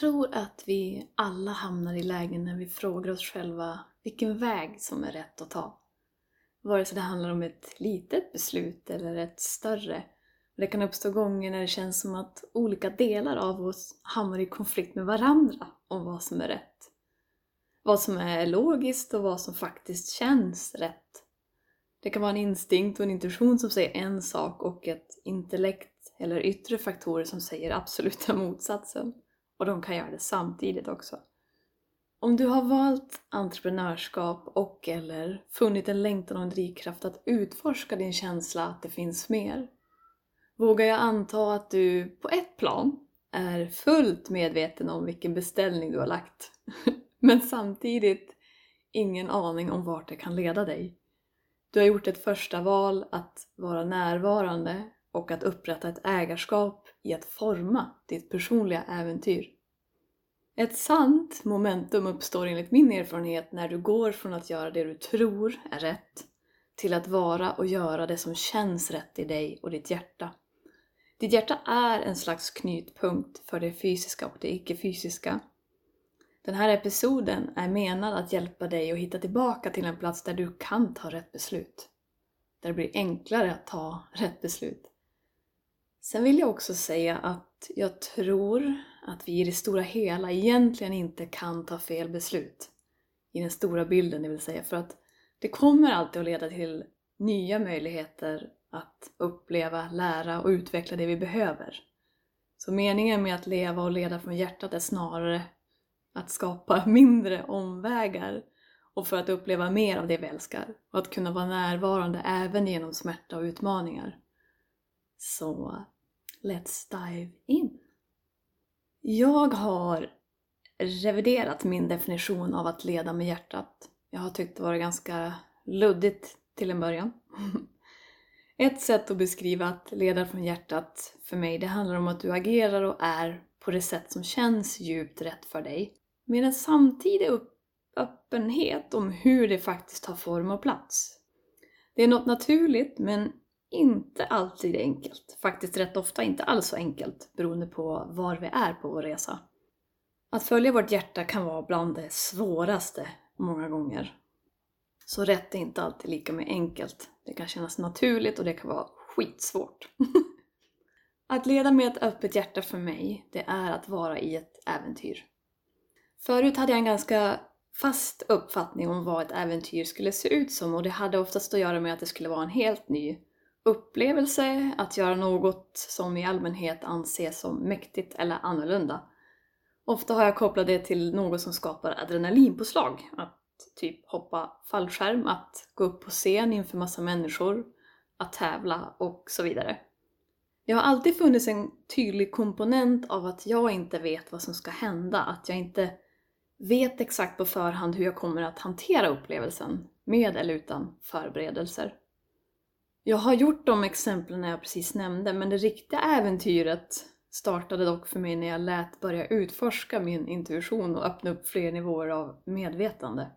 Tror att vi alla hamnar i lägen när vi frågar oss själva vilken väg som är rätt att ta. Vare sig det handlar om ett litet beslut eller ett större. Det kan uppstå gånger när det känns som att olika delar av oss hamnar i konflikt med varandra om vad som är rätt. Vad som är logiskt och vad som faktiskt känns rätt. Det kan vara en instinkt och en intuition som säger en sak och ett intellekt eller yttre faktorer som säger absoluta motsatsen. Och de kan göra det samtidigt också. Om du har valt entreprenörskap och eller funnit en längtan och en drivkraft att utforska din känsla att det finns mer, vågar jag anta att du på ett plan är fullt medveten om vilken beställning du har lagt. Men samtidigt ingen aning om vart det kan leda dig. Du har gjort ett första val att vara närvarande och att upprätta ett ägarskap i att forma ditt personliga äventyr. Ett sant momentum uppstår enligt min erfarenhet när du går från att göra det du tror är rätt till att vara och göra det som känns rätt i dig och ditt hjärta. Ditt hjärta är en slags knytpunkt för det fysiska och det icke-fysiska. Den här episoden är menad att hjälpa dig att hitta tillbaka till en plats där du kan ta rätt beslut. Där det blir enklare att ta rätt beslut. Sen vill jag också säga att jag tror att vi i det stora hela egentligen inte kan ta fel beslut. I den stora bilden, det vill säga. För att det kommer alltid att leda till nya möjligheter att uppleva, lära och utveckla det vi behöver. Så meningen med att leva och leda från hjärtat är snarare att skapa mindre omvägar och för att uppleva mer av det vi älskar och att kunna vara närvarande även genom smärta och utmaningar. Så let's dive in! Jag har reviderat min definition av att leda med hjärtat. Jag har tyckt det var ganska luddigt till en början. Ett sätt att beskriva att leda från hjärtat för mig, det handlar om att du agerar och är på det sätt som känns djupt rätt för dig. Med en samtidig öppenhet om hur det faktiskt tar form och plats. Det är något naturligt men inte alltid enkelt. Faktiskt rätt ofta inte alls så enkelt beroende på var vi är på vår resa. Att följa vårt hjärta kan vara bland det svåraste många gånger. Så rätt är inte alltid lika med enkelt. Det kan kännas naturligt och det kan vara skitsvårt. att leda med ett öppet hjärta för mig, det är att vara i ett äventyr. Förut hade jag en ganska fast uppfattning om vad ett äventyr skulle se ut som och det hade oftast att göra med att det skulle vara en helt ny upplevelse, att göra något som i allmänhet anses som mäktigt eller annorlunda. Ofta har jag kopplat det till något som skapar adrenalinpåslag. Att typ hoppa fallskärm, att gå upp på scen inför massa människor, att tävla och så vidare. Det har alltid funnits en tydlig komponent av att jag inte vet vad som ska hända, att jag inte vet exakt på förhand hur jag kommer att hantera upplevelsen, med eller utan förberedelser. Jag har gjort de exemplen jag precis nämnde, men det riktiga äventyret startade dock för mig när jag lät börja utforska min intuition och öppna upp fler nivåer av medvetande.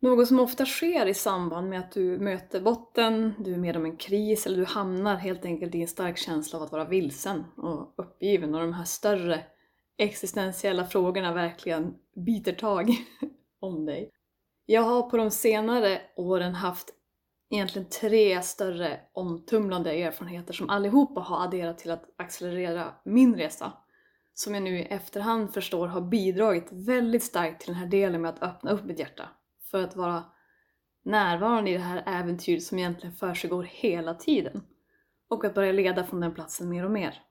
Något som ofta sker i samband med att du möter botten, du är med om en kris eller du hamnar helt enkelt i en stark känsla av att vara vilsen och uppgiven och de här större existentiella frågorna verkligen biter tag om dig. Jag har på de senare åren haft egentligen tre större omtumlande erfarenheter som allihopa har adderat till att accelerera min resa. som jag nu i efterhand förstår har bidragit väldigt starkt till den här delen med att öppna upp mitt hjärta. För att vara närvarande i det här äventyret som egentligen försiggår hela tiden. Och att börja leda från den platsen mer och mer.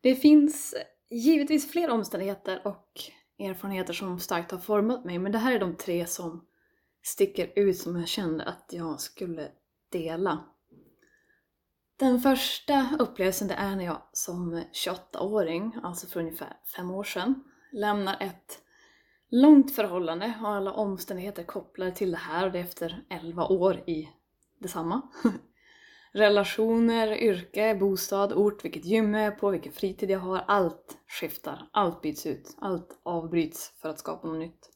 Det finns givetvis fler omständigheter och erfarenheter som starkt har format mig, men det här är de tre som sticker ut som jag kände att jag skulle dela. Den första upplevelsen det är när jag som 28-åring, alltså för ungefär fem år sedan, lämnar ett långt förhållande och alla omständigheter kopplade till det här och det efter 11 år i detsamma. Relationer, yrke, bostad, ort, vilket gym jag är på, vilken fritid jag har. Allt skiftar, allt byts ut, allt avbryts för att skapa något nytt.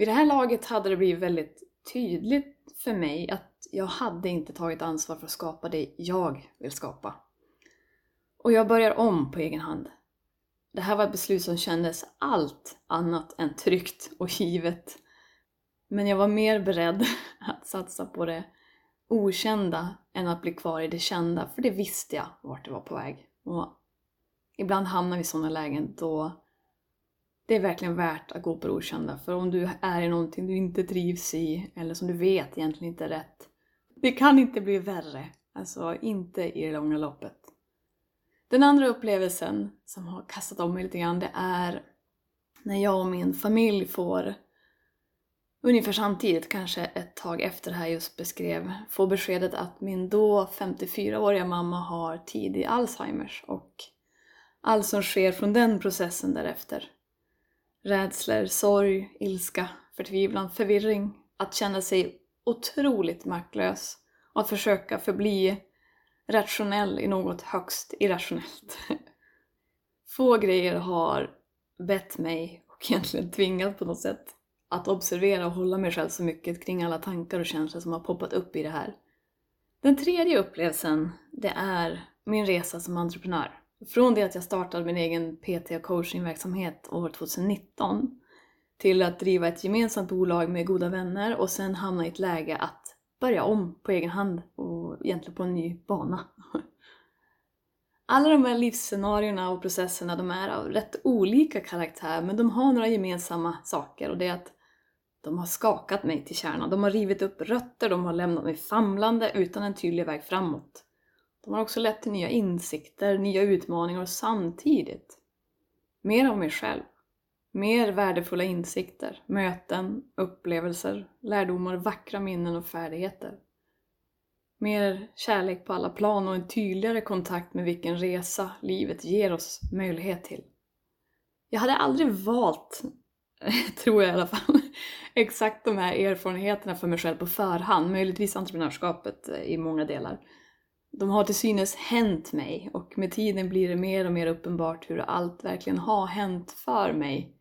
Vid det här laget hade det blivit väldigt tydligt för mig att jag hade inte tagit ansvar för att skapa det jag vill skapa. Och jag börjar om på egen hand. Det här var ett beslut som kändes allt annat än tryggt och givet. Men jag var mer beredd att satsa på det okända än att bli kvar i det kända, för det visste jag vart det var på väg. Och ibland hamnar vi i sådana lägen då det är verkligen värt att gå på det okända. För om du är i någonting du inte trivs i, eller som du vet egentligen inte är rätt, det kan inte bli värre. Alltså inte i det långa loppet. Den andra upplevelsen som har kastat om mig lite grann, det är när jag och min familj får ungefär samtidigt, kanske ett tag efter det här just beskrev, får beskedet att min då 54-åriga mamma har tidig Alzheimers och allt som sker från den processen därefter. Rädslor, sorg, ilska, förtvivlan, förvirring, att känna sig otroligt maktlös och att försöka förbli rationell i något högst irrationellt. Få grejer har bett mig, och egentligen tvingat på något sätt, att observera och hålla mig själv så mycket kring alla tankar och känslor som har poppat upp i det här. Den tredje upplevelsen, det är min resa som entreprenör. Från det att jag startade min egen PT och coachingverksamhet år 2019 till att driva ett gemensamt bolag med goda vänner och sen hamna i ett läge att börja om på egen hand och egentligen på en ny bana. Alla de här livsscenarierna och processerna de är av rätt olika karaktär men de har några gemensamma saker och det är att de har skakat mig till kärnan. De har rivit upp rötter, de har lämnat mig famlande utan en tydlig väg framåt. De har också lett till nya insikter, nya utmaningar och samtidigt mer av mig själv. Mer värdefulla insikter, möten, upplevelser, lärdomar, vackra minnen och färdigheter. Mer kärlek på alla plan och en tydligare kontakt med vilken resa livet ger oss möjlighet till. Jag hade aldrig valt, tror jag i alla fall, exakt de här erfarenheterna för mig själv på förhand. Möjligtvis entreprenörskapet eh, i många delar. De har till synes hänt mig och med tiden blir det mer och mer uppenbart hur allt verkligen har hänt för mig.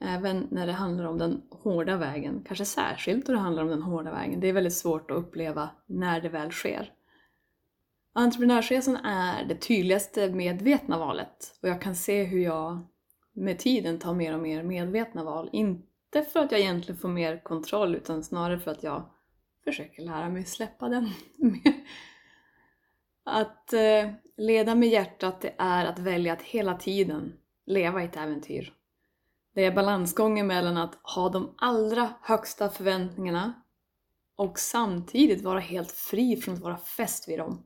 Även när det handlar om den hårda vägen, kanske särskilt då det handlar om den hårda vägen. Det är väldigt svårt att uppleva när det väl sker. Entreprenörsresan är det tydligaste medvetna valet och jag kan se hur jag med tiden tar mer och mer medvetna val. Inte för att jag egentligen får mer kontroll utan snarare för att jag försöker lära mig släppa den. Att eh, leda med hjärtat det är att välja att hela tiden leva i ett äventyr. Det är balansgången mellan att ha de allra högsta förväntningarna och samtidigt vara helt fri från att vara fäst vid dem.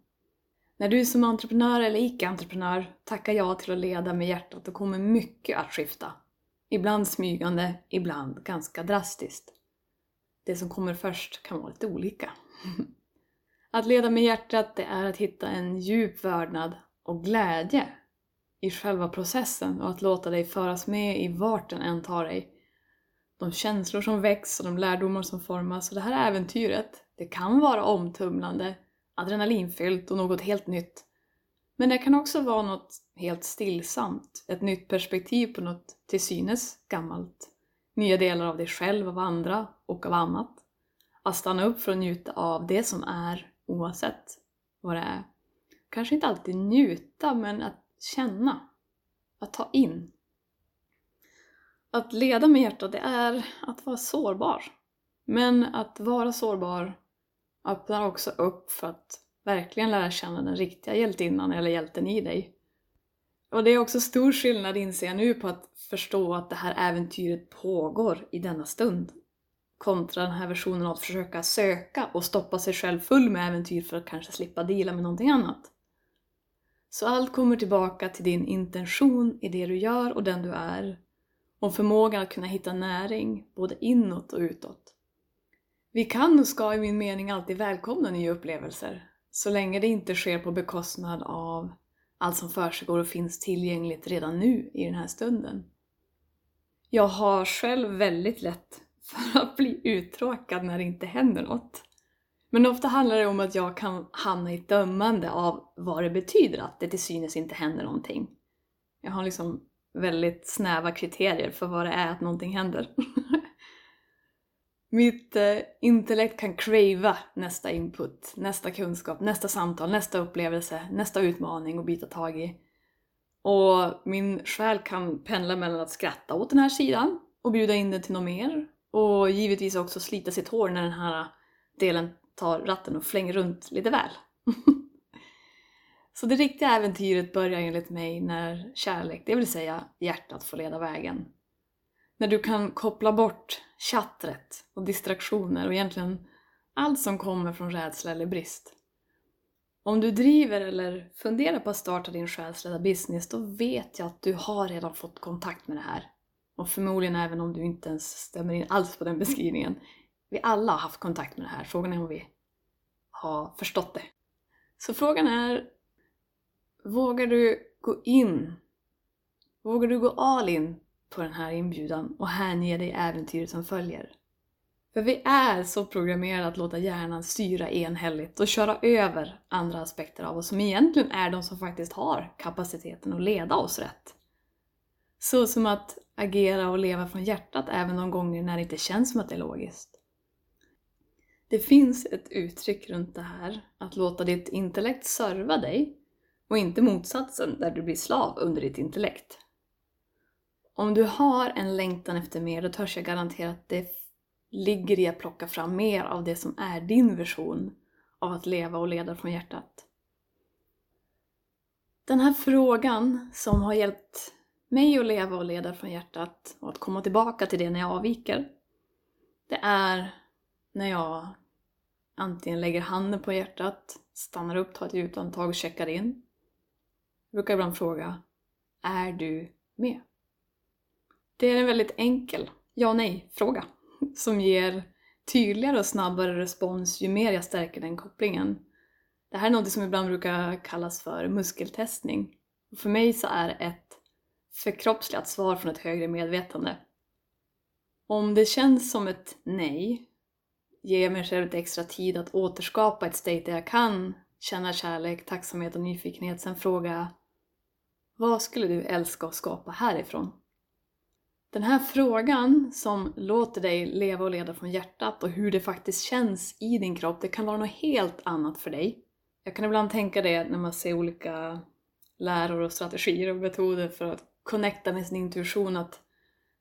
När du som entreprenör eller icke-entreprenör tackar ja till att leda med hjärtat då kommer mycket att skifta. Ibland smygande, ibland ganska drastiskt. Det som kommer först kan vara lite olika. Att leda med hjärtat det är att hitta en djup vördnad och glädje i själva processen och att låta dig föras med i vart den än tar dig. De känslor som väcks och de lärdomar som formas och det här äventyret, det kan vara omtumlande, adrenalinfyllt och något helt nytt. Men det kan också vara något helt stillsamt, ett nytt perspektiv på något till synes gammalt. Nya delar av dig själv, av andra och av annat. Att stanna upp för att njuta av det som är oavsett vad det är. Kanske inte alltid njuta, men att känna. Att ta in. Att leda med hjärtat, det är att vara sårbar. Men att vara sårbar öppnar också upp för att verkligen lära känna den riktiga hjältinnan eller hjälten i dig. Och det är också stor skillnad inser jag nu på att förstå att det här äventyret pågår i denna stund. Kontra den här versionen av att försöka söka och stoppa sig själv full med äventyr för att kanske slippa dela med någonting annat. Så allt kommer tillbaka till din intention i det du gör och den du är. Och förmågan att kunna hitta näring både inåt och utåt. Vi kan och ska i min mening alltid välkomna nya upplevelser. Så länge det inte sker på bekostnad av allt som försiggår och finns tillgängligt redan nu i den här stunden. Jag har själv väldigt lätt för att bli uttråkad när det inte händer något. Men ofta handlar det om att jag kan hamna i ett dömande av vad det betyder att det till synes inte händer någonting. Jag har liksom väldigt snäva kriterier för vad det är att någonting händer. Mitt eh, intellekt kan crava nästa input, nästa kunskap, nästa samtal, nästa upplevelse, nästa utmaning att byta tag i. Och min själ kan pendla mellan att skratta åt den här sidan och bjuda in den till något mer. Och givetvis också slita sitt hår när den här delen tar ratten och flänger runt lite väl. Så det riktiga äventyret börjar enligt mig när kärlek, det vill säga hjärtat, får leda vägen. När du kan koppla bort chattret och distraktioner och egentligen allt som kommer från rädsla eller brist. Om du driver eller funderar på att starta din själsledda business, då vet jag att du har redan fått kontakt med det här. Och förmodligen även om du inte ens stämmer in alls på den beskrivningen. Vi alla har haft kontakt med det här, frågan är om vi har förstått det. Så frågan är, vågar du gå in? Vågar du gå all in på den här inbjudan och hänge dig äventyret som följer. För vi är så programmerade att låta hjärnan styra enhälligt och köra över andra aspekter av oss som egentligen är de som faktiskt har kapaciteten att leda oss rätt. Så som att agera och leva från hjärtat även de gånger när det inte känns som att det är logiskt. Det finns ett uttryck runt det här, att låta ditt intellekt serva dig och inte motsatsen där du blir slav under ditt intellekt. Om du har en längtan efter mer, då törs jag garantera att det ligger i att plocka fram mer av det som är din version av att leva och leda från hjärtat. Den här frågan som har hjälpt mig att leva och leda från hjärtat och att komma tillbaka till det när jag avviker, det är när jag antingen lägger handen på hjärtat, stannar upp, tar ett djupt andetag och checkar in. Jag brukar ibland fråga, är du med? Det är en väldigt enkel ja nej-fråga som ger tydligare och snabbare respons ju mer jag stärker den kopplingen. Det här är något som ibland brukar kallas för muskeltestning. för mig så är det ett förkroppsligat svar från ett högre medvetande. Om det känns som ett nej, ger jag mig själv lite extra tid att återskapa ett state där jag kan känna kärlek, tacksamhet och nyfikenhet, sen fråga vad skulle du älska att skapa härifrån? Den här frågan som låter dig leva och leda från hjärtat och hur det faktiskt känns i din kropp, det kan vara något helt annat för dig. Jag kan ibland tänka det när man ser olika läror och strategier och metoder för att connecta med sin intuition att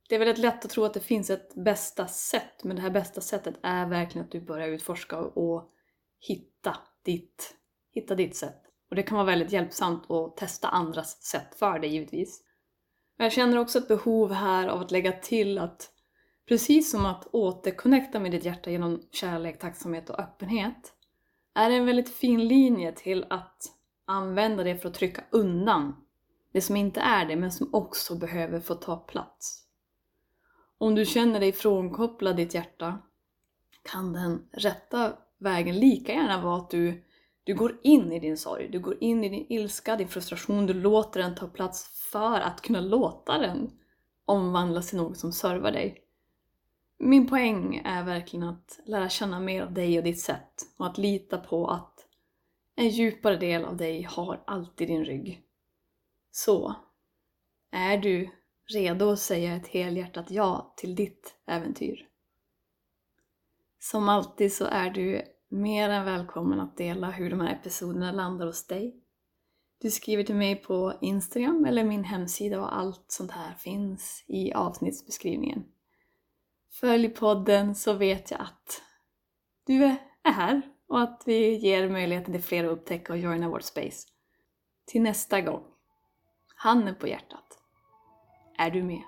det är väldigt lätt att tro att det finns ett bästa sätt, men det här bästa sättet är verkligen att du börjar utforska och hitta ditt, hitta ditt sätt. Och det kan vara väldigt hjälpsamt att testa andras sätt för dig givetvis. Men jag känner också ett behov här av att lägga till att precis som att återconnecta med ditt hjärta genom kärlek, tacksamhet och öppenhet är det en väldigt fin linje till att använda det för att trycka undan det som inte är det men som också behöver få ta plats. Om du känner dig frånkopplad ditt hjärta kan den rätta vägen lika gärna vara att du du går in i din sorg, du går in i din ilska, din frustration, du låter den ta plats för att kunna låta den omvandlas till något som servar dig. Min poäng är verkligen att lära känna mer av dig och ditt sätt och att lita på att en djupare del av dig har alltid din rygg. Så, är du redo att säga ett helhjärtat ja till ditt äventyr? Som alltid så är du mer än välkommen att dela hur de här episoderna landar hos dig. Du skriver till mig på Instagram eller min hemsida och allt sånt här finns i avsnittsbeskrivningen. Följ podden så vet jag att du är här och att vi ger möjligheten till fler att upptäcka och joina vårt space. Till nästa gång. Handen på hjärtat. Är du med?